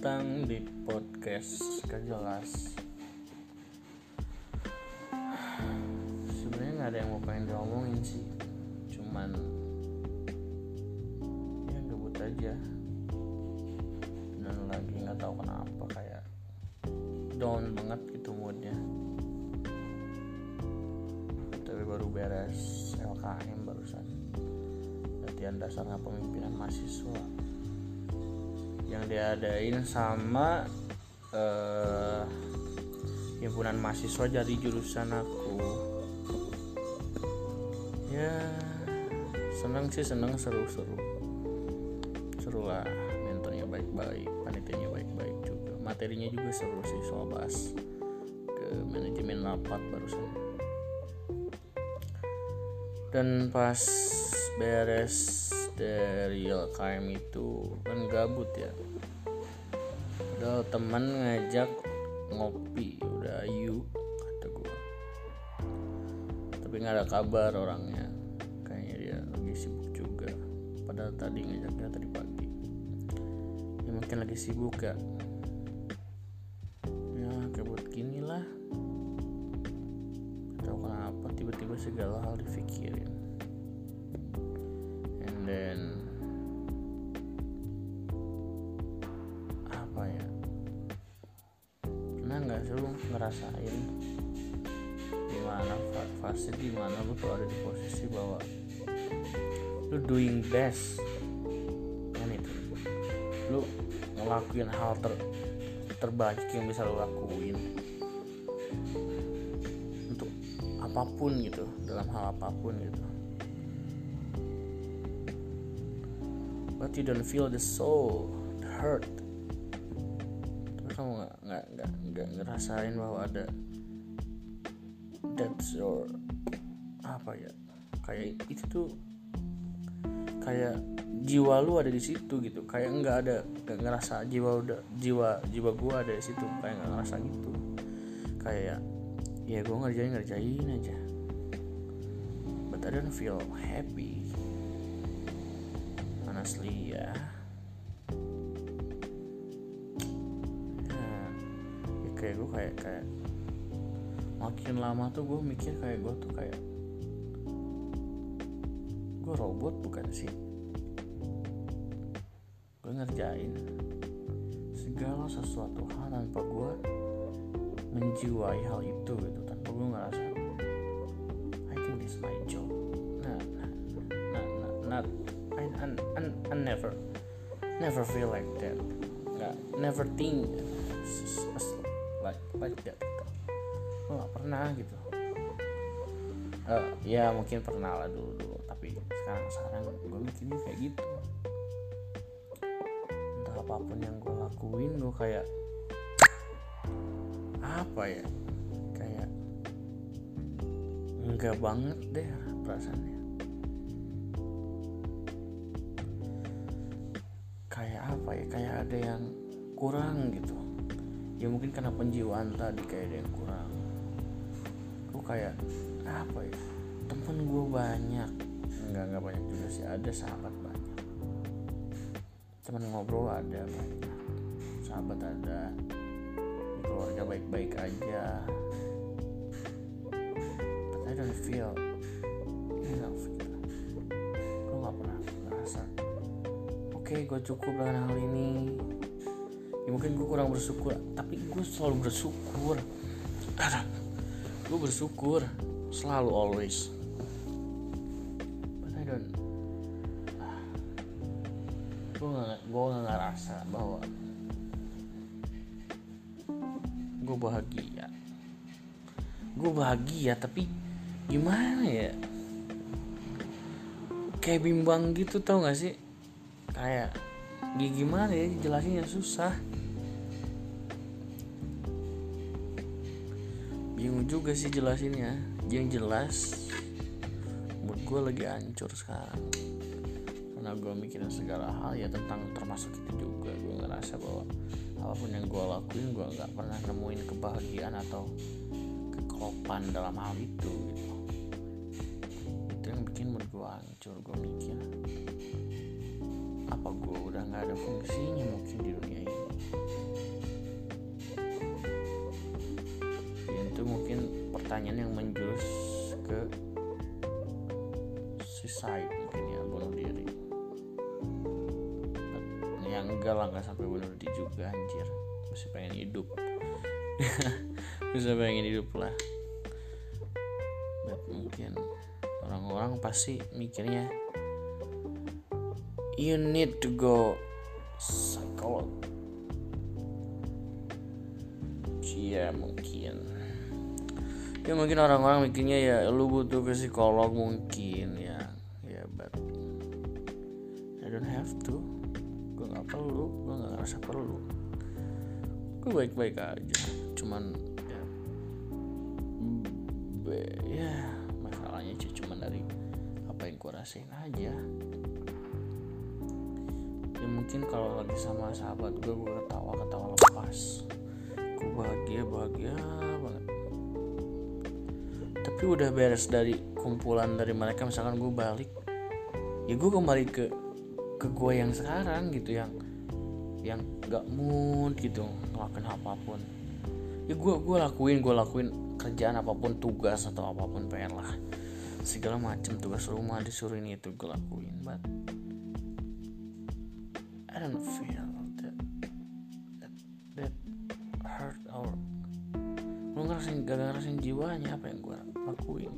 datang di podcast gak jelas. Sebenarnya nggak ada yang mau pengen diomongin sih. Cuman Ya gabut aja. Dan lagi nggak tahu kenapa kayak Down banget gitu moodnya. Tapi baru beres LKM barusan. Latihan dasar kepemimpinan mahasiswa yang diadain sama uh, himpunan mahasiswa jadi jurusan aku. Ya seneng sih seneng seru-seru seru. Lah mentornya baik-baik panitianya baik-baik juga. Materinya juga seru sih soal bahas ke manajemen rapat barusan. Dan pas beres dari LKM itu kan gabut ya. Udah teman ngajak ngopi udah ayu kata gue tapi nggak ada kabar orangnya. Kayaknya dia lagi sibuk juga. Padahal tadi ngajaknya tadi pagi. Ya mungkin lagi sibuk ya best kan itu lu ngelakuin hal ter terbaik yang bisa lu lakuin. Untuk apa pun gitu dalam hal apa pun gitu. But you don't feel the soul the hurt. Tapi kamu nggak nggak nggak nggak ngerasain bahwa ada that's your apa ya? Kayak itu tuh kayak jiwa lu ada di situ gitu. Kayak nggak ada nggak ngerasa jiwa udah jiwa jiwa gua ada di situ. Kayak nggak ngerasa gitu. Kayak ya gua ngerjain ngerjain aja. But I don't feel happy. Honestly ya. Ya, ya kayak gue kayak kayak makin lama tuh gue mikir kayak gue tuh kayak gue robot bukan sih? Gue ngerjain segala sesuatu hal tanpa gue menjiwai hal itu gitu tanpa gue ngerasa I think this my job. Nah nah nah, nah not I, I, I, I never never feel like that. Nggak never think like like that. Gue nggak pernah gitu. Uh, ya mungkin pernah lah dulu dulu sekarang sekarang gue mikirnya kayak gitu. Entah apa pun yang gue lakuin gue kayak apa ya? Kayak enggak banget deh perasaannya. Kayak apa ya? Kayak ada yang kurang gitu. Ya mungkin karena penjiwaan tadi kayak ada yang kurang. Gue kayak apa ya? Temen gue banyak nggak nggak banyak juga sih. Ada sahabat banyak. Teman ngobrol ada banyak. Sahabat ada. Keluarga baik-baik aja. But I don't feel enough gitu gue nggak pernah ngerasa oke okay, gue cukup dengan hal ini. Ya mungkin gue kurang bersyukur tapi gue selalu bersyukur. Gue bersyukur. Selalu always gak ngerasa bahwa gue bahagia. Gue bahagia tapi gimana ya? Kayak bimbang gitu tau gak sih? Kayak gimana ya? Jelasinnya susah. Bingung juga sih jelasinnya. Yang jelas mood gue lagi hancur sekarang karena gue mikirin segala hal ya tentang termasuk itu juga. Gue ngerasa bahwa apa pun yang gue lakuin gue nggak pernah nemuin kebahagiaan atau kekopan dalam hal itu gitu. Itu yang bikin mood gue hancur gue mikir apa gue udah nggak ada fungsinya mungkin di dunia ini? Itu mungkin pertanyaan yang menjadi enggak lah nggak sampai bunuh diri juga anjir. Masih pengen hidup. Bisa pengen hidup lah. But mungkin. Orang-orang pasti mikirnya you need to go psycholog ya mungkin. Ya mungkin orang-orang mikirnya ya lu butuh ke psikolog mungkin ya. Ya but I don't have to gue nggak perlu gue nggak ngerasa perlu. Gue baik-baik aja cuman ya be, ya masalahnya cuman dari apa yang gue rasain aja. Ya mungkin kalau lagi sama sahabat gue gue ketawa ketawa lepas. Gue bahagia bahagia banget. Tapi udah beres dari kumpulan dari mereka misalkan gue balik ya gue kembali ke ke gue yang sekarang gitu yang yang gak mood gitu ngelakuin apa pun. Ya gue gue lakuin gue lakuin kerjaan apa pun tugas atau apa pun pengen lah. Segala macam tugas rumah disuruh ini itu gue lakuin but I don't feel that that, that hurt or lu ngerasain gak ngerasain jiwanya apa yang gue lakuin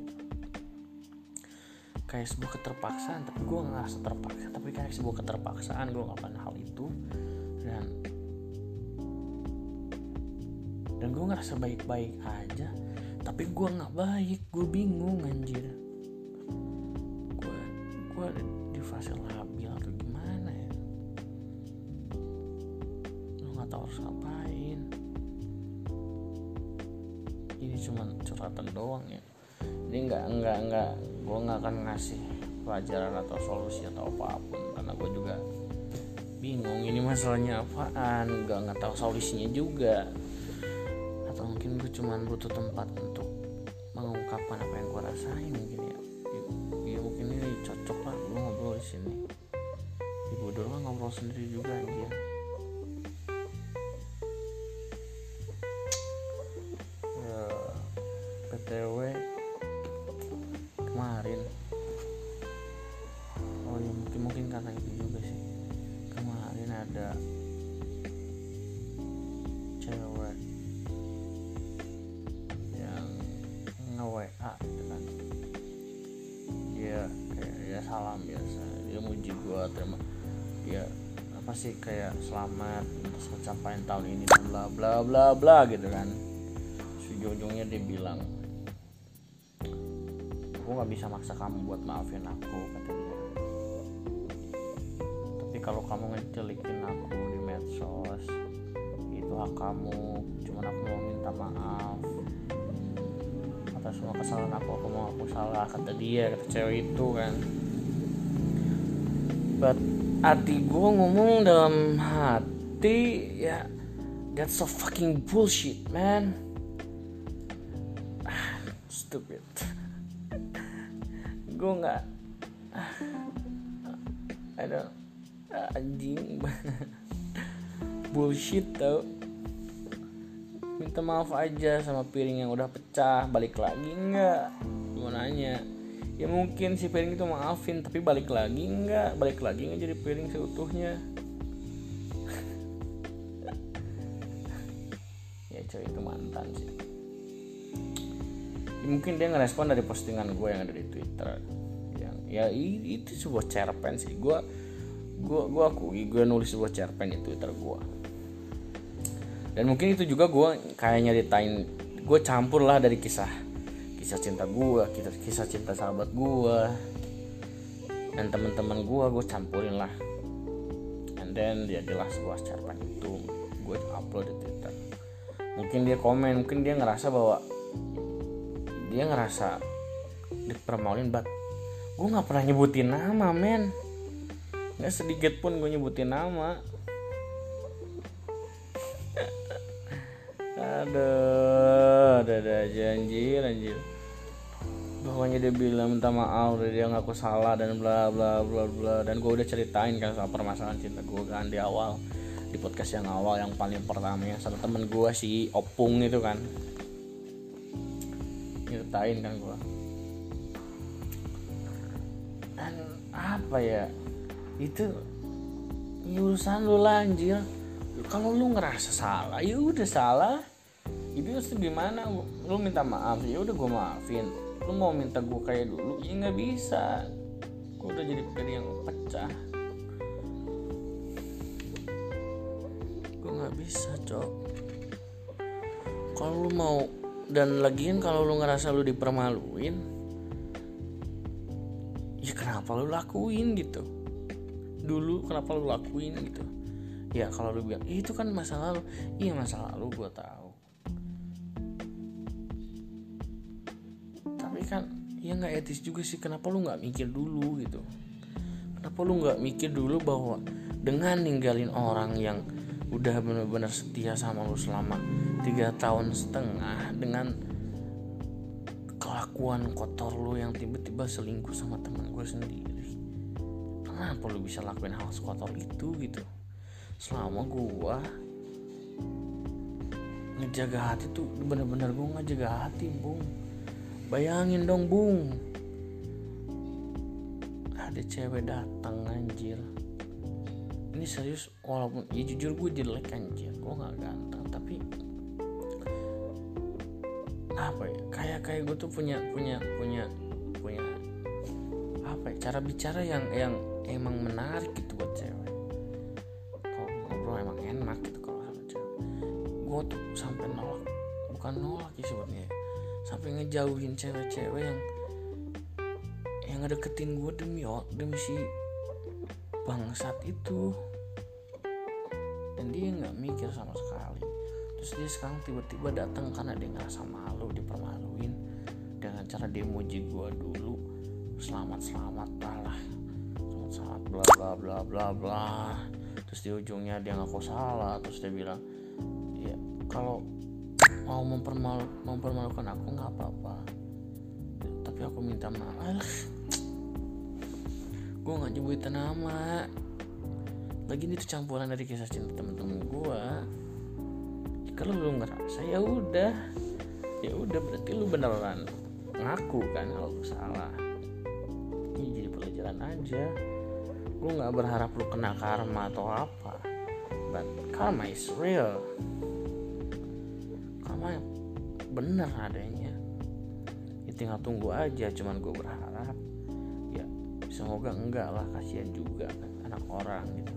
kayak sebuah keterpaksaan tapi gue nggak ngerasa terpaksa tapi kayak sebuah keterpaksaan gue ngelakuin hal itu. Dan dan gue ngerasa baik-baik aja tapi gue nggak baik gue bingung anjir. Gue gue di fase labil atau gimana ya? Gue nggak tahu harus ngapain. Ini cuma curhatan doang ya ini nggak nggak nggak. Gue nggak akan ngasih pelajaran atau solusi atau apa pun. Karena gue juga bingung ini masalahnya apaan. Nggak nggak tahu solusinya juga. Atau mungkin gue cuman butuh tempat untuk mengungkapkan apa yang gue rasain mungkin ya. Ya, ya mungkin ini cocok lah gue ngobrol di sini. Ibu doang ngobrol sendiri juga anjir ya apa sih kayak selamat atas pencapaian tahun ini bla bla bla bla gitu kan. Ujung-ujungnya dia bilang aku nggak bisa maksa kamu buat maafin aku kata dia tapi kalau kamu ngejelikin aku di medsos itu hak kamu. Cuman aku mau minta maaf atas semua kesalahan aku. Aku mau aku salah kata dia kata cewek itu kan. But hati gue ngomong dalam hati ya that's so fucking bullshit man. Ah, stupid. Gue nggak ah, don't ah, anjing. Bullshit tau. Minta maaf aja sama piring yang udah pecah balik lagi nggak? Gue nanya ya mungkin si piring itu maafin tapi balik lagi nggak balik lagi nggak jadi piring seutuhnya. Ya cewek itu mantan sih. Ya, mungkin dia ngerespon dari postingan gue yang ada di Twitter. Yang ya itu sebuah cerpen sih. Gue gue gue akui gue nulis sebuah cerpen di Twitter gue dan mungkin itu juga gue kayak nyeritain gue campur lah dari kisah kisah cinta gue kisah kisah cinta sahabat gue dan teman-teman gue gue campurin lah. And then dia jelas sebuah cerpen itu gue upload di Twitter. Mungkin dia komen mungkin dia ngerasa bahwa dia ngerasa dipermaluin but gue nggak pernah nyebutin nama men. Nggak sedikit pun gue nyebutin nama aduh ada ada aja anjir pokoknya dia bilang minta maaf dia ngaku salah dan bla bla bla bla. Dan gue udah ceritain kan soal permasalahan cinta gue kan di awal di podcast yang awal yang paling pertama. Yang sama temen gue si opung itu kan. Ceritain kan gue dan apa ya itu ya urusan lu lah anjir. Kalau lu ngerasa salah ya udah salah itu gimana? Lu minta maaf? Ya udah gue maafin. Lu mau minta gue kayak dulu? Ya nggak bisa. Gue udah jadi pribadi yang pecah. Gue nggak bisa cok. Kalau lu mau dan lagian kalau lu ngerasa lu dipermaluin ya kenapa lu lakuin gitu? Dulu kenapa lu lakuin gitu? Ya kalau lu bilang itu kan masa lalu. Iya masa lalu gue tahu tapi kan ya nggak etis juga sih. Kenapa lu nggak mikir dulu gitu? Kenapa lu nggak mikir dulu bahwa dengan ninggalin orang yang udah bener-bener setia sama lu selama tiga tahun setengah dengan kelakuan kotor lu yang tiba-tiba selingkuh sama teman gue sendiri kenapa lu bisa lakuin hal sekotor itu gitu? Selama gua ngejaga hati tuh bener-bener gua ngejaga hati bung bayangin dong bung. Ada cewek datang anjir. Ini serius walaupun ya jujur gue jelek anjir. Gue nggak ganteng tapi apa ya? Kayak kayak gue tuh punya punya punya punya apa ya? Cara bicara yang yang emang menarik gitu buat cewek. Gue tuh sampai nolak. Bukan nolak sih sebetulnya sampai ngejauhin cewek-cewek yang yang ngedeketin gue demi demi si bangsat itu. Dan dia nggak mikir sama sekali. Terus dia sekarang tiba-tiba datang karena dia ngerasa malu dipermaluin dengan cara dia muji gue dulu. Selamat selamat lah selamat selamat bla bla bla bla bla. Terus di ujungnya dia ngaku salah. Terus dia bilang kalau mau mempermalu mempermalukan aku nggak apa-apa. Tapi aku minta maaf. Gue nggak nyebutin nama. Lagi ini tuh campuran dari kisah cinta temen-temen gue kalau lu ngerasa ya udah. Ya udah berarti lu beneran ngaku kan kalau lu salah. Ini jadi pelajaran aja. Lu nggak berharap lu kena karma atau apa. But karma is real bener adanya. Ya tinggal tunggu aja cuman gue berharap ya semoga enggak lah kasihan juga anak orang gitu.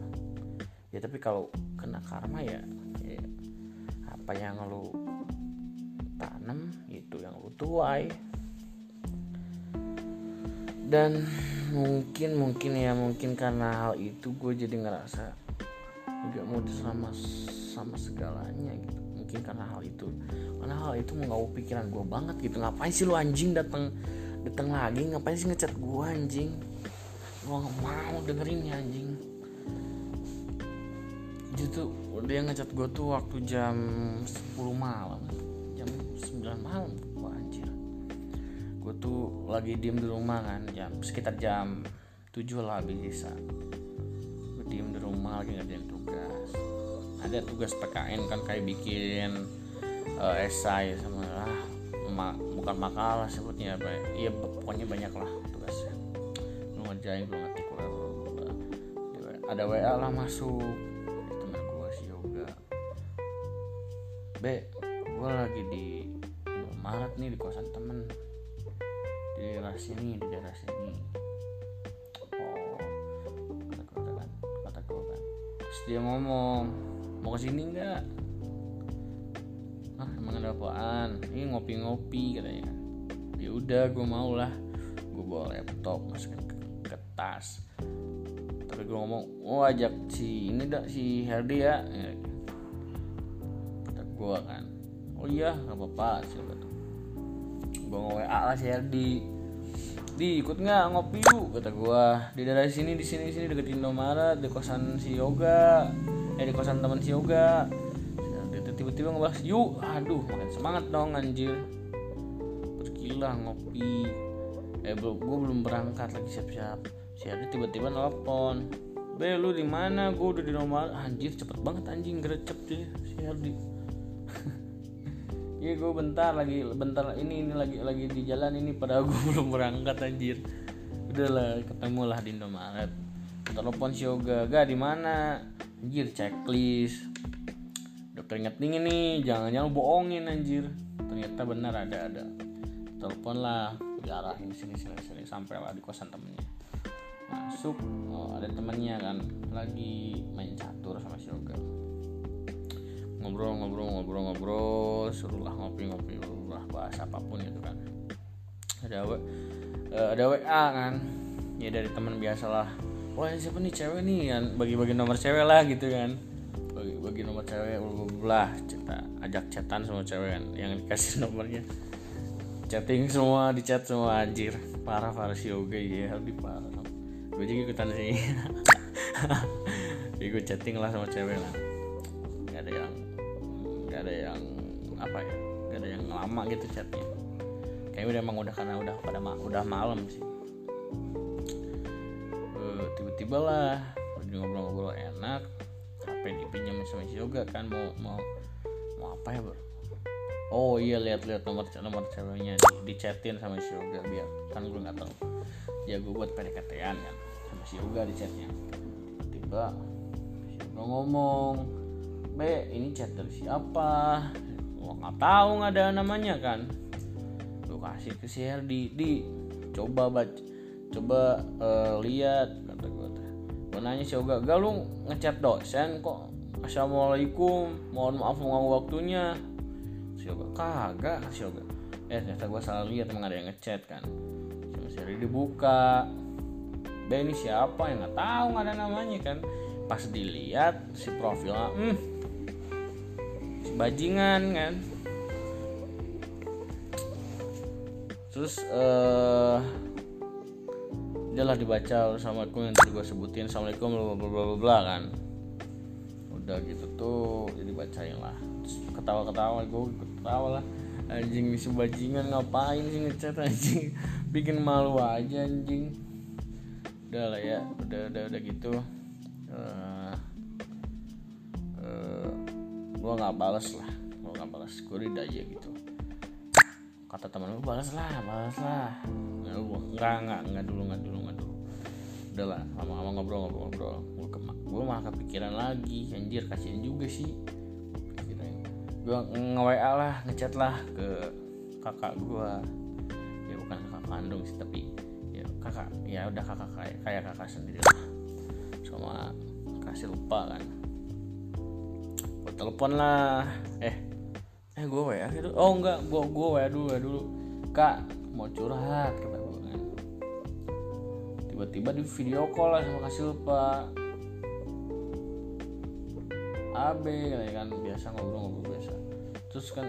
Ya tapi kalau kena karma ya, ya apa yang lu tanam itu yang lu tuai. Dan mungkin mungkin ya mungkin karena hal itu gue jadi ngerasa nggak mau sama sama segalanya gitu mungkin karena hal itu. Karena hal itu mengganggu pikiran gue banget gitu. Ngapain sih lu anjing datang datang lagi? Ngapain sih ngechat gue anjing? Gue gak mau dengerin ya anjing. Gitu dia ngechat gue tuh waktu jam 10 malam. Jam 9 malam gue anjir. Gue tuh lagi diem di rumah kan jam sekitar jam 7 lah bisa gue diem di rumah lagi ngerjain tugas ada tugas PKN kan kayak bikin uh, esai sama lah ma bukan makalah sebutnya apa ya iya pokoknya banyak lah tugasnya. Lu ngerjain lu ngetik ada WA lah masuk temen gue si yoga. B gue lagi di Maret nih di kosan temen. Di daerah sini di daerah sini oh kata gue kan kata gue kan dia ngomong mau ke sini nggak? Ah emang ada apaan? Ini ngopi-ngopi katanya. Ya udah gue mau lah. Gue bawa laptop masukin ke, ke tas tapi gue ngomong oh ajak si ini dak si Herdi ya, kata gue kan oh iya nggak apa-apa sih gue nge WA lah si Herdi. Di ikut nggak? Ngopi yuk kata gue di daerah sini di sini sini deket Indomaret di kosan si Yoga eh di kosan teman si yoga. Tiba-tiba ngebahas yuk aduh makin semangat dong anjir. Pergilah ngopi. Eh gue belum berangkat lagi siap-siap. Si tiba-tiba nelfon Be lu di mana? Gue udah di nomor anjir cepet banget anjing gercep deh si Ardi. iya gue bentar lagi bentar ini ini lagi lagi di jalan ini pada gue belum berangkat anjir. Udahlah ketemu lah di Indomaret. Telepon si Yoga ga di mana anjir checklist. Udah keringet dingin nih jangan jangan bohongin anjir. Ternyata benar ada ada. Telepon lah diarahin sini sini sini sampai lah di kosan temennya. Masuk oh, ada temennya kan lagi main catur sama si Yoga. Ngobrol ngobrol ngobrol ngobrol suruhlah ngopi ngopi lah bahas apa pun itu kan. Ada w, uh, ada WA kan. Ya dari teman biasalah wah siapa nih? Cewek nih kan? Bagi-bagi nomor cewek lah gitu kan. Bagi-bagi nomor cewek lah cerita ajak chatan sama cewek kan? Yang dikasih nomornya. Chatting semua di chat semua anjir. Parah parah si yoga ya lebih parah. Gue juga ikutan sih. Gue chatting lah sama cewek lah. Gak ada yang gak ada yang apa ya? Gak ada yang lama gitu chatnya. Kayaknya udah emang udah karena udah pada udah malam sih tiba-tiba lah ngobrol-ngobrol enak HP dipinjam sama si Yoga kan mau mau mau apa ya bro? Oh iya lihat-lihat nomor nomor ceweknya di, di chatin sama si Yoga biar kan gue nggak tahu. Ya gue buat PDKT-an kan sama si Yoga di chatnya. Tiba si Yoga ngomong be ini chat dari siapa? Gua nggak tahu nggak ada namanya kan. Lu kasih ke si Herdi di coba baca coba uh, lihat kata gue gue nanya si Yoga gak lu ngechat dosen kok? Assalamualaikum mohon maaf mengganggu waktunya. Si Yoga kagak si Yoga eh ternyata gue salah lihat emang ada yang ngechat kan? Sama si Herdi dibuka. Be ini siapa yang nggak tahu nggak ada namanya kan. Pas dilihat si profilnya hmm bajingan kan. Terus uh, lah dibaca assalamualaikum yang tadi gue sebutin assalamualaikum bla bla bla bla kan. Udah gitu tuh jadi bacain lah. Ketawa ketawa gue ketawa lah. Anjing si bajingan ngapain sih ngecat anjing? Bikin malu aja anjing. Udah lah ya udah udah udah gitu. Uh, uh, gue nggak balas lah. Gue nggak balas gue read aja gitu. Kata teman gue balas lah balas lah nggak nggak nggak dulu nggak dulu nggak dulu udah lah lama-lama ngobrol ngobrol ngobrol gue ke gue malah kepikiran lagi. Anjir kasihan juga sih. Gue nge-WA lah ngechat lah ke kakak gue ya bukan kakak kandung sih tapi ya kakak ya udah kakak kayak kayak kakak sendiri lah. Sama kasih lupa kan. Gue telepon lah. Eh eh gue wa gitu? Oh enggak. Gue gue wa dulu wa dulu. Kak mau curhat tiba-tiba di video call lah sama kasih lupa AB kan? Biasa ngobrol-ngobrol biasa. Terus kan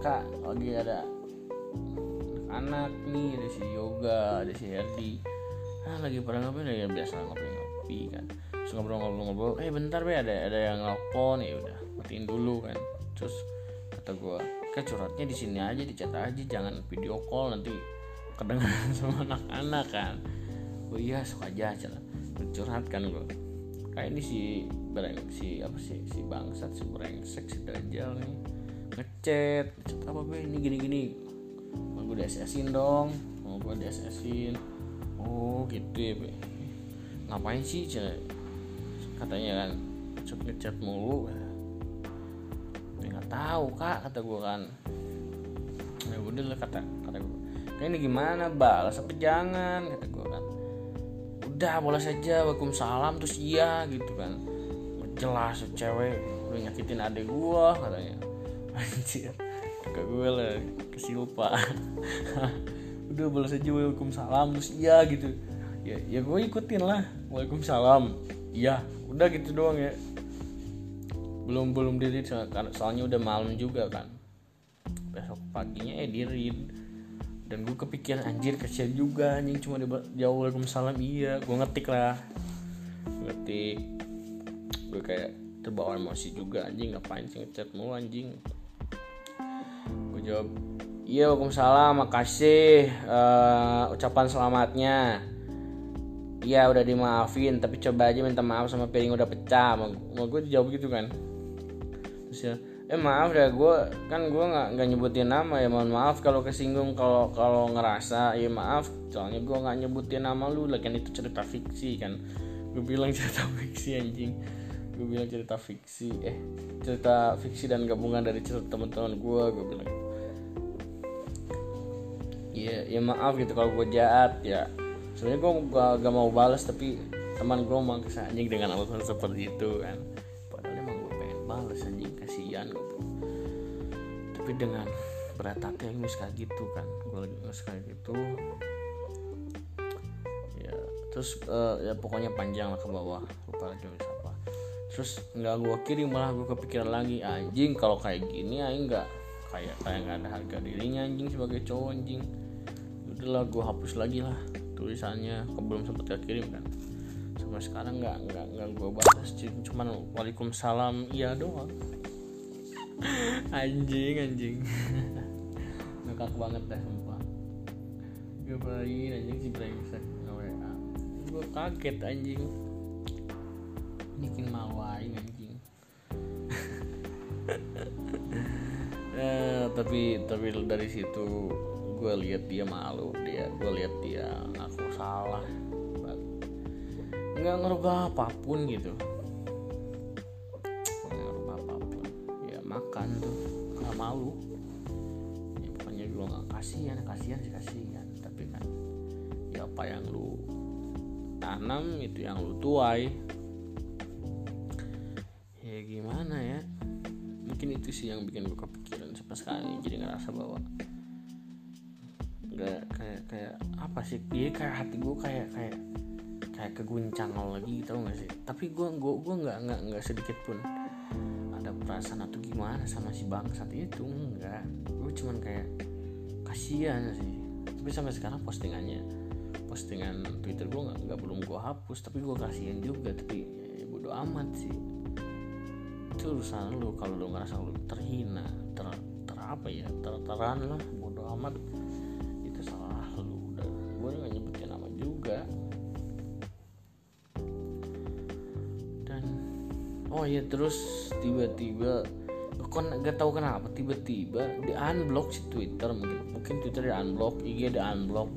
kak lagi ada anak nih ada si yoga ada si Herdi. Ah lagi pada ngapain? Ya biasa ngopi-ngopi kan. Terus ngobrol-ngobrol-ngobrol eh bentar be ada ada yang nelfon ya udah matiin dulu kan. Terus kata gue kayak curhatnya di sini aja di aja jangan video call nanti kedengaran sama anak-anak kan oh iya suka aja aja curhat kan gue kayak ini si bereng si apa sih si bangsat si brengsek si dajjal nih. Ngechat ngechat apa be? Ini gini gini. Mau gue DSS-in dong. Mau gue DSS-in oh gitu ya be. Ngapain sih cah katanya kan ngechat ngechat mulu. Ya nggak tahu kak kata gue kan. Ya udah lah kata kata gue kayak ini gimana? Balas apa jangan? kata udah boleh saja waalaikumsalam terus iya gitu kan. Jelas cewek udah nyakitin adik gua katanya. Anjir ke gue lah kesilpa udah balas aja waalaikumsalam terus iya gitu. Ya ya gue ikutin lah waalaikumsalam iya udah gitu doang ya. Belum belum diri soalnya udah malam juga kan. Besok paginya eh diri dan gue kepikiran anjir kasihan juga anjing cuma jauh waalaikumsalam iya gue ngetik lah. Ngetik. Gue kayak terbawa emosi juga anjing ngapain sih ngechat mulu anjing? Gue jawab iya waalaikumsalam makasih uh, ucapan selamatnya. Iya udah dimaafin tapi coba aja minta maaf sama piring udah pecah. Mau gue jawab gitu kan. Terus ya eh maaf ya gue kan gue nggak nggak nyebutin nama ya mohon maaf kalau kesinggung kalau kalau ngerasa ya maaf soalnya gue nggak nyebutin nama lu lah kan itu cerita fiksi kan. Gue bilang cerita fiksi anjing. Gue bilang cerita fiksi eh cerita fiksi dan gabungan dari cerita teman-teman gue gue bilang. Ya ya maaf gitu kalau gue jahat ya. Sebenarnya gue gak, mau balas tapi teman gue maksa anjing dengan alasan seperti itu kan males anjing. Kasihan gitu tapi dengan berat hati yang kayak gitu kan gue kayak gitu ya terus uh, ya pokoknya panjang lah ke bawah lupa lagi apa. Terus nggak gue kirim malah gue kepikiran lagi anjing kalau kayak gini aing nggak kayak kayak nggak ada harga dirinya anjing sebagai cowok anjing. Udahlah gue hapus lagi lah tulisannya belum sempet kirim kan sampai sekarang nggak nggak nggak gue batas cuman waalaikumsalam iya doang. Anjing anjing. Ngakak banget dah sumpah. Ngapain anjing si brengsek. Gue kaget anjing. Bikin mawain anjing. Eh, tapi tapi dari situ gue lihat dia malu dia gue lihat dia ngaku salah nggak ngerubah apa pun gitu. Nggak ngerubah apa pun. Ya makan tuh. Nggak malu. Ya pokoknya gue nggak kasihan. Kasihan sih kasihan. Tapi kan ya apa yang lu tanam itu yang lu tuai. Ya gimana ya? Mungkin itu sih yang bikin gue kepikiran sampai sekarang. Jadi ngerasa bahwa nggak kayak kayak apa sih? Dia kayak hati gue kayak kayak kayak keguncang lagi tau gak sih? Tapi gue gue gue nggak nggak nggak sedikit pun ada perasaan atau gimana sama si bangsat itu enggak gue cuman kayak kasihan sih. Tapi sampai sekarang postingannya postingan twitter gue nggak nggak belum gue hapus tapi gue kasihan juga tapi ya, bodo amat sih. Itu urusan lu kalau lu ngerasa lu terhina ter, ter apa ya terteran lah bodo amat oh iya terus tiba-tiba kon gak tahu kenapa tiba-tiba di unblock si Twitter mungkin mungkin Twitter di unblock IG di unblock.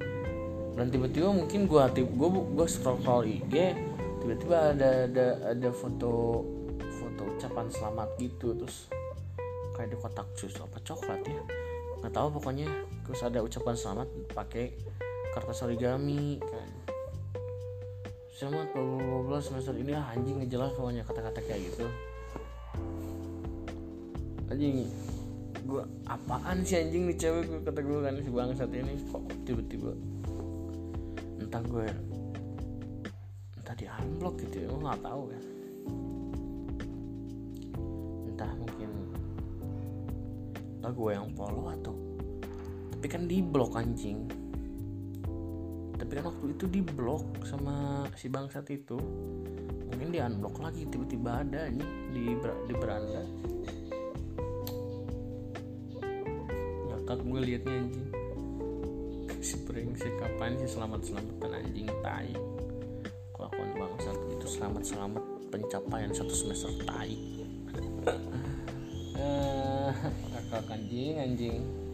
Dan tiba-tiba mungkin gua gua gua scroll scroll IG tiba-tiba ada ada ada foto foto ucapan selamat gitu terus kayak di kotak jus apa coklat ya. Nggak tahu pokoknya terus ada ucapan selamat pakai kertas origami kan selamat bla semester ini lah anjing ngejelas pokoknya kata-kata kayak gitu. Anjing gue apaan sih anjing nih cewek? Gue kata gue kan si saat ini kok tiba-tiba entah gue entah di unblock gitu ya gue nggak tahu kan entah mungkin entah gue yang follow atau tapi kan di blok anjing kan waktu itu di blok sama si bangsat itu. Mungkin di unblock lagi tiba-tiba ada nih di di beranda. Nyakak gue liatnya anjing. Si si kapan sih selamat selamatan anjing tai. Kelakuan bangsat itu selamat selamat pencapaian satu semester tai. Eh, kakak anjing anjing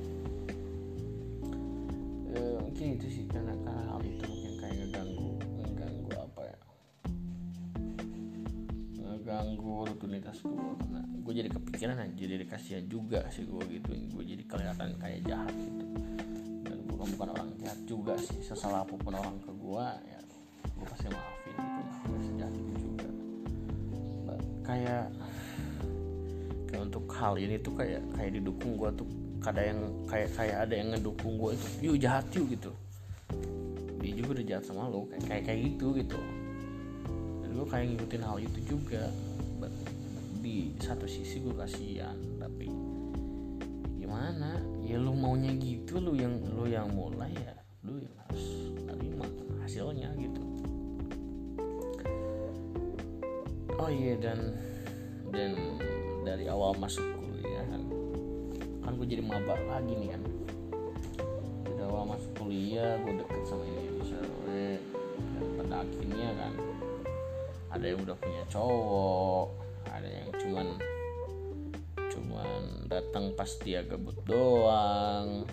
rutinitas gue nah gue jadi kepikiran aja jadi kasihan juga sih gue gitu. Gue jadi kelihatan kayak jahat gitu. Dan gue kan bukan orang jahat juga sih. Sesalah apa pun orang ke gue ya gue pasti maafin gitu. Gak sejahat itu juga. But, kayak kayak untuk hal ini tuh kayak kayak didukung gue tuh. Ada yang kayak kayak ada yang ngedukung gue itu yuk jahat yuk gitu. Dia juga udah jahat sama lo kayak kayak, kayak gitu gitu. Dan gue kayak ngikutin hal itu juga di satu sisi gue kasihan tapi gimana? Ya lu maunya gitu lu yang lu yang mulai ya lu yang harus terima hasilnya gitu. Oh iya dan dan dari awal masuk kan gue jadi maba lagi nih kan. Udah awal masuk kuliah gue deket sama Indonesia gue dan pada akhirnya kan ada yang udah punya cowok cuman cuman datang pas dia gabut doang.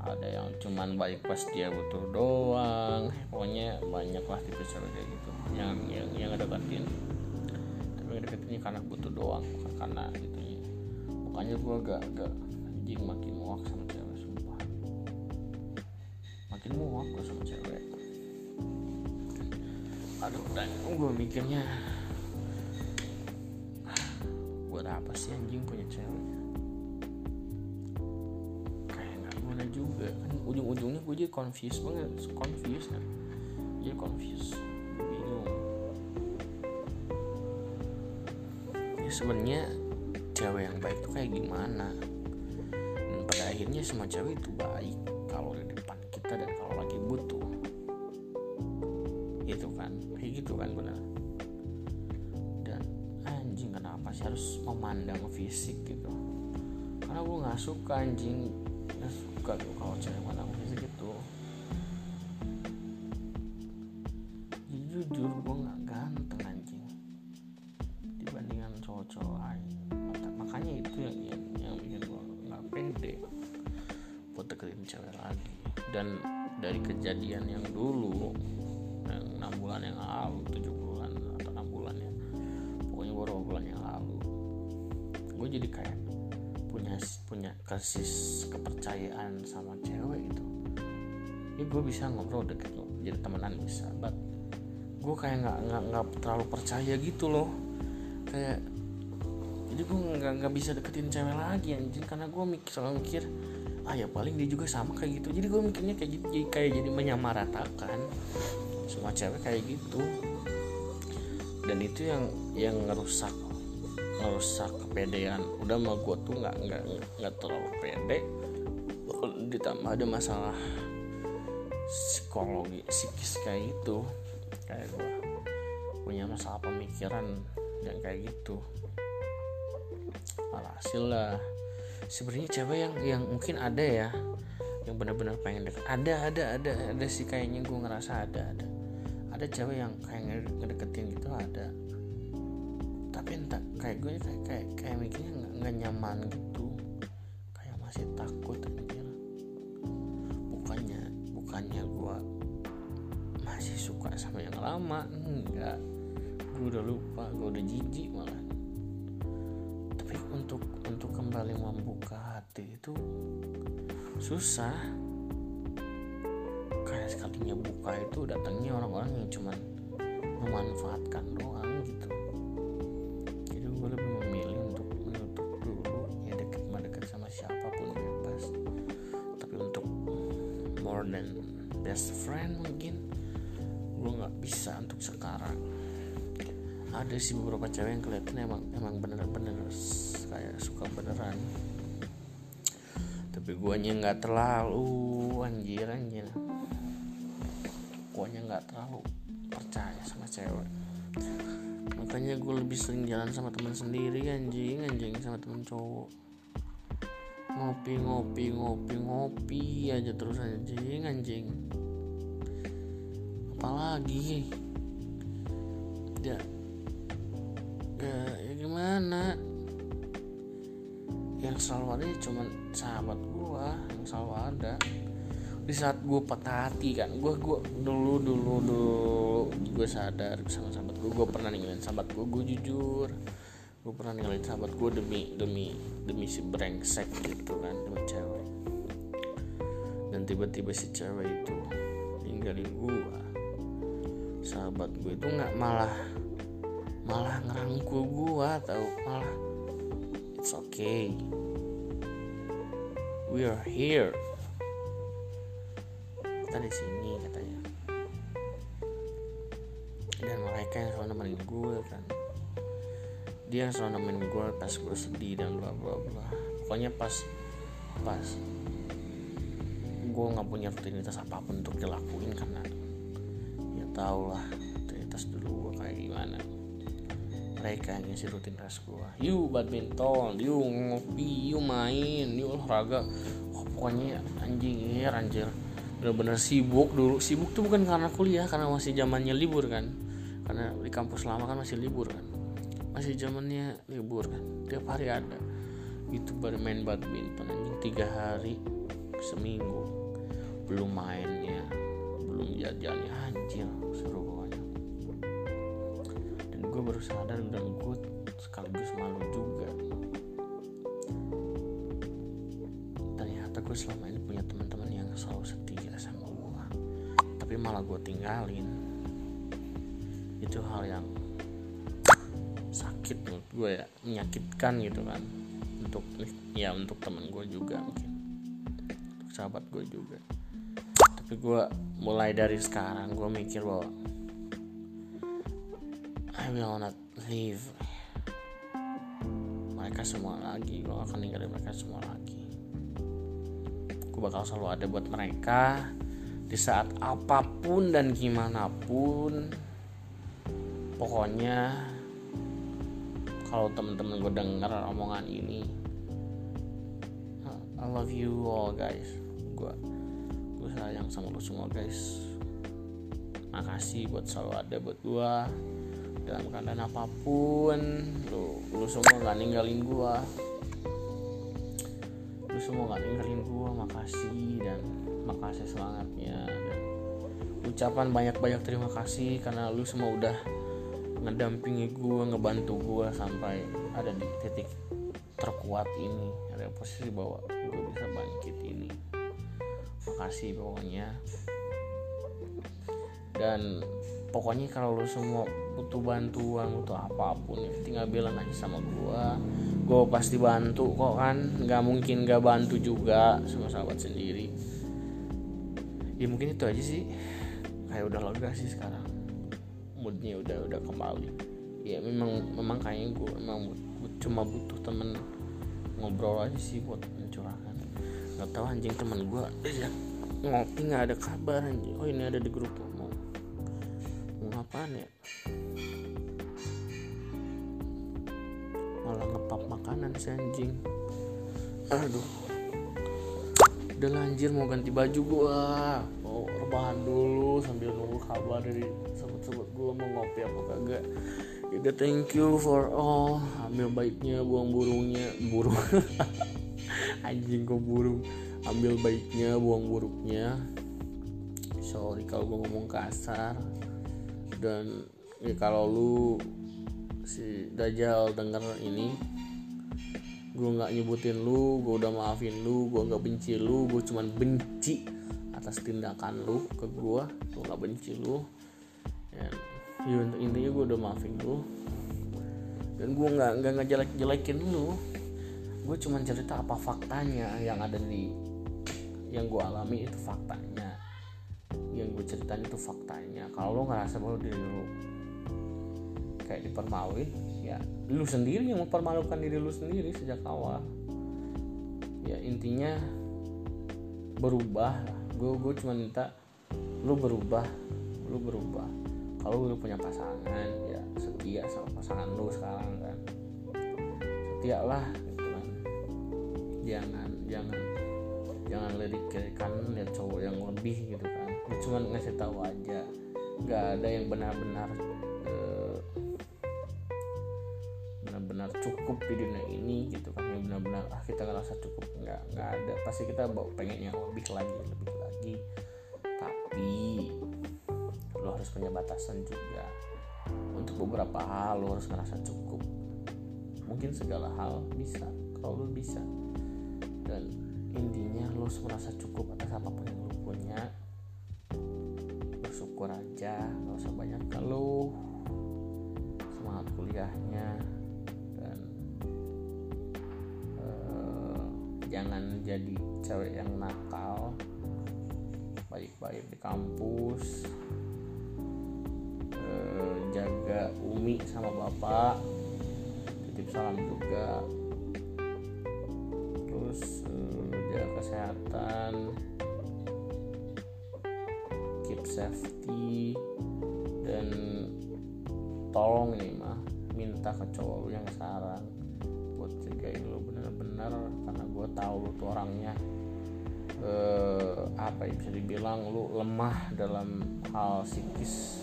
Ada yang cuman balik pas dia butuh doang. Pokoknya banyak lah tipe cewek kayak gitu. Yang yang yang deketin tapi deketinnya karena butuh doang bukan karena gitu. Makanya gue agak agak anjing makin muak sama cewek sumpah. Makin muak gue sama cewek. Aduh dan gue mikirnya apa sih anjing punya cewek? Gimana juga. Kan ujung-ujungnya gue jadi confused banget. Confused kan? Jadi confused. Bingung. Ya sebenarnya cewek yang baik tuh kayak gimana? Dan pada akhirnya semua cewek itu baik nggak suka anjing. Gak suka tuh kalau cewek mana fisik itu jujur gue nggak ganteng anjing. Dibandingkan cowok-cowok lain. Makanya itu yang yang, yang bikin gue nggak pede buat deketin cewek lagi. Dan dari kejadian yang dulu yang enam bulan yang lalu tujuh bulan atau enam bulan ya pokoknya beberapa bulan yang lalu gue jadi kayak punya punya kesis kepercayaan sama cewek itu ya gue bisa ngobrol deket lo jadi temenan bisa but gue kayak nggak nggak nggak terlalu percaya gitu loh. Kayak jadi gue nggak nggak bisa deketin cewek lagi anjing karena gue mikir selalu mikir ah ya paling dia juga sama kayak gitu. Jadi gue mikirnya kayak gitu jadi kayak jadi menyamaratakan semua cewek kayak gitu. Dan itu yang yang ngerusak ngerusak kepedean. Udah mah gue tuh nggak nggak nggak terlalu pede. Ditambah ada masalah psikologi psikis kayak itu kayak gue punya masalah pemikiran yang kayak gitu. Alhasil lah. Sebenarnya cewek yang yang mungkin ada ya yang benar-benar pengen deket. Ada ada ada ada sih kayaknya gue ngerasa ada ada. Ada cewek yang kayak ngedeketin gitu ada tapi entah kayak gue kayak kayak, kayak mikirnya nggak nyaman gitu. Kayak masih takut anjir bukannya bukannya gue masih suka sama yang lama enggak. Gue udah lupa gue udah jijik malah. Tapi untuk untuk kembali membuka hati itu susah. Kayak sekalinya buka itu datangnya orang-orang yang cuman memanfaatkan doang gitu ada sih beberapa cewek yang kelihatan emang emang bener-bener kayak suka beneran. Tapi guanya nggak terlalu anjir anjir. Guanya nggak terlalu percaya sama cewek. Makanya gue lebih sering jalan sama teman sendiri anjing anjing sama temen cowok. Ngopi ngopi ngopi ngopi aja terus anjing anjing. Apalagi gimana? Yang selalu ada cuman sahabat gua yang selalu ada. Di saat gue patah hati kan gue gue dulu dulu dulu gue sadar sama sahabat gue gue pernah ninggalin sahabat gue gue jujur. Gue pernah ninggalin sahabat gue demi demi demi si brengsek gitu kan demi cewek. Dan tiba-tiba si cewek itu ninggalin gue sahabat gue itu nggak malah malah ngerangkul gue atau malah it's okay. We are here. Kita di sini katanya. Dan mereka yang selalu nemenin gue kan. Dia yang selalu nemenin gue pas gue sedih dan bla bla bla. Pokoknya pas pas gue nggak punya rutinitas apa pun untuk dilakuin karena ya tau lah mereka yang ngisi rutinitas gue yuk badminton yuk ngopi yuk main yuk olahraga. Oh, pokoknya anjing ya anjir. Bener-bener sibuk dulu. Sibuk tuh bukan karena kuliah karena masih zamannya libur kan. Karena di kampus lama kan masih libur kan. Masih zamannya libur kan. Tiap hari ada. Itu baru main badminton anjing tiga hari seminggu. Belum mainnya belum jajannya anjir seru gue baru sadar dan gue sekaligus malu juga. Ternyata gue selama ini punya teman-teman yang selalu setia sama gue tapi malah gue tinggalin. Itu hal yang sakit menurut gue ya menyakitkan gitu kan. Untuk ya untuk temen gue juga mungkin. Untuk sahabat gue juga. Tapi gue mulai dari sekarang gue mikir bahwa will not leave mereka semua lagi. Gue akan ninggalin mereka semua lagi. Gue bakal selalu ada buat mereka di saat apa pun dan gimana pun. Pokoknya kalau temen-temen gue denger omongan ini I love you all guys. Gue gue sayang sama lo semua guys. Makasih buat selalu ada buat gue dalam keadaan apa pun lu lu semua gak ninggalin gue lu semua gak ninggalin gue makasih dan makasih semangatnya. Dan ucapan banyak-banyak terima kasih karena lu semua udah ngedampingi gue ngebantu gue sampai ada di titik terkuat ini. Ada posisi bahwa gue bisa bangkit ini. Makasih pokoknya. Dan pokoknya kalau lu semua butuh bantuan butuh apa pun ya tinggal bilang aja sama gue gue pasti bantu kok kan. Nggak mungkin gak bantu juga sama sahabat sendiri. Ya mungkin itu aja sih. Kayak udah lega sih sekarang. Moodnya udah udah kembali. Ya memang memang kayaknya gue memang cuma butuh temen ngobrol aja sih buat mencurahkan. Nggak tahu anjing temen gue ya ngopi nggak ada kabar anjing. Oh ini ada di grup ngapain ya? Malah ngepap makanan si anjing. Aduh. Udah lanjir mau ganti baju gua. Mau rebahan dulu sambil nunggu kabar dari sobat-sobat gua mau ngopi apa kagak. Udah thank you for all. Ambil baiknya buang burungnya. Burung. Anjing kok burung. Ambil baiknya buang buruknya sorry kalau gue ngomong kasar dan ya kalau lu si Dajjal denger ini gue nggak nyebutin lu gue udah maafin lu gue nggak benci lu gue cuman benci atas tindakan lu ke gue gue nggak benci lu. Dan ya intinya gue udah maafin lu. Dan gue nggak nggak ngejelek jelekin lu. Gue cuman cerita apa faktanya yang ada di yang gue alami itu faktanya yang gue ceritain itu faktanya. Kalau lo ngerasa bahwa diri lu kayak dipermaluin ya lu sendiri yang mempermalukan diri lu sendiri sejak awal. Ya intinya berubah gue gue cuma minta lu berubah lu berubah. Kalau lu punya pasangan ya setia sama pasangan lu sekarang kan. Setia lah gitu kan. Jangan jangan jangan lirik kiri kanan lihat cowok yang lebih gitu kan cuma ngasih tahu aja. Nggak ada yang benar-benar benar-benar cukup di dunia ini gitu kan. Yang benar-benar ah kita ngerasa cukup. Nggak nggak ada. Pasti kita pengen yang lebih lagi lebih lagi. Tapi lo harus punya batasan juga. Untuk beberapa hal lo harus ngerasa cukup. Mungkin segala hal bisa kalau lo bisa. Dan intinya lo harus merasa cukup atas apa pun yang lo punya bersyukur aja nggak usah banyak kalau semangat kuliahnya. Dan uh, jangan jadi cewek yang nakal. Baik-baik di kampus. Uh, jaga umi sama bapak. Titip salam juga. Terus uh, jaga kesehatan safety dan tolong ini mah minta ke cowok lu yang sekarang buat jagain lu bener-bener karena gue tahu lu tuh orangnya eh, apa ya bisa dibilang lu lemah dalam hal psikis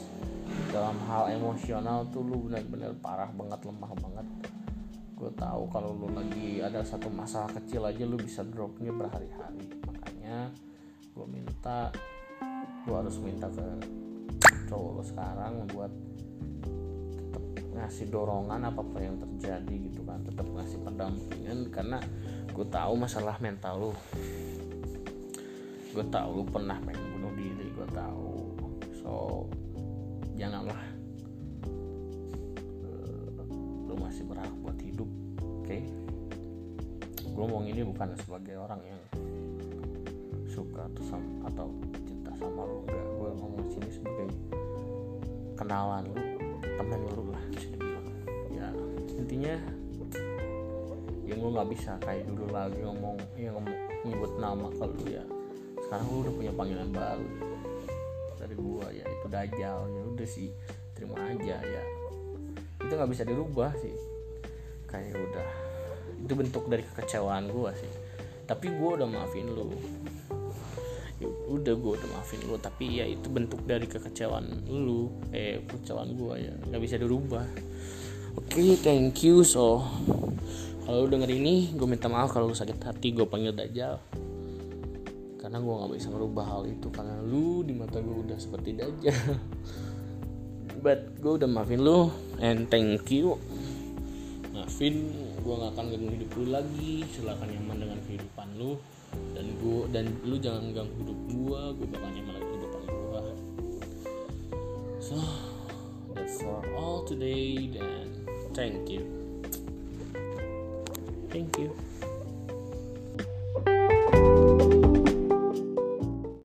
dalam hal emosional tuh lu bener-bener parah banget lemah banget. Gue tahu kalau lu lagi ada satu masalah kecil aja lu bisa dropnya berhari-hari. Makanya gue minta gue harus minta ke cowok lo sekarang buat tetap ngasih dorongan apa pun yang terjadi gitu kan. Tetap ngasih pendampingan karena gue tahu masalah mental lu. Gue tahu lu pernah pengen bunuh diri gue tahu. So janganlah lu masih berhak buat hidup oke? Okay? gue ngomong ini bukan sebagai orang yang suka atau atau sama lu enggak gue ngomong sini sebagai kenalan lu temen lu lah bisa dibilang. Ya intinya yang lu nggak bisa kayak dulu lagi ngomong yang ngomong nyebut nama kalau ya. Sekarang lu udah punya panggilan baru. Dari gua ya itu dajal ya udah sih terima aja ya. Itu nggak bisa dirubah sih. Kayak udah itu bentuk dari kekecewaan gua sih. Tapi gua udah maafin lu. ya udah gua udah maafin lu tapi ya itu bentuk dari kekecewaan lu eh kekecewaan gua ya. Nggak bisa dirubah. Oke okay, thank you so. Kalau lu denger ini gue minta maaf kalau lu sakit hati gue panggil dajal karena gue nggak bisa merubah hal itu karena lu di mata gue udah seperti dajal but gue udah maafin lu and thank you. Maafin gue nggak akan ganggu hidup lu lagi. Silakan nyaman dengan kehidupan lu dan gue dan lu jangan ganggu hidup gue gue bakal nyaman dengan kehidupan gue so that's for all today dan thank you. Thank you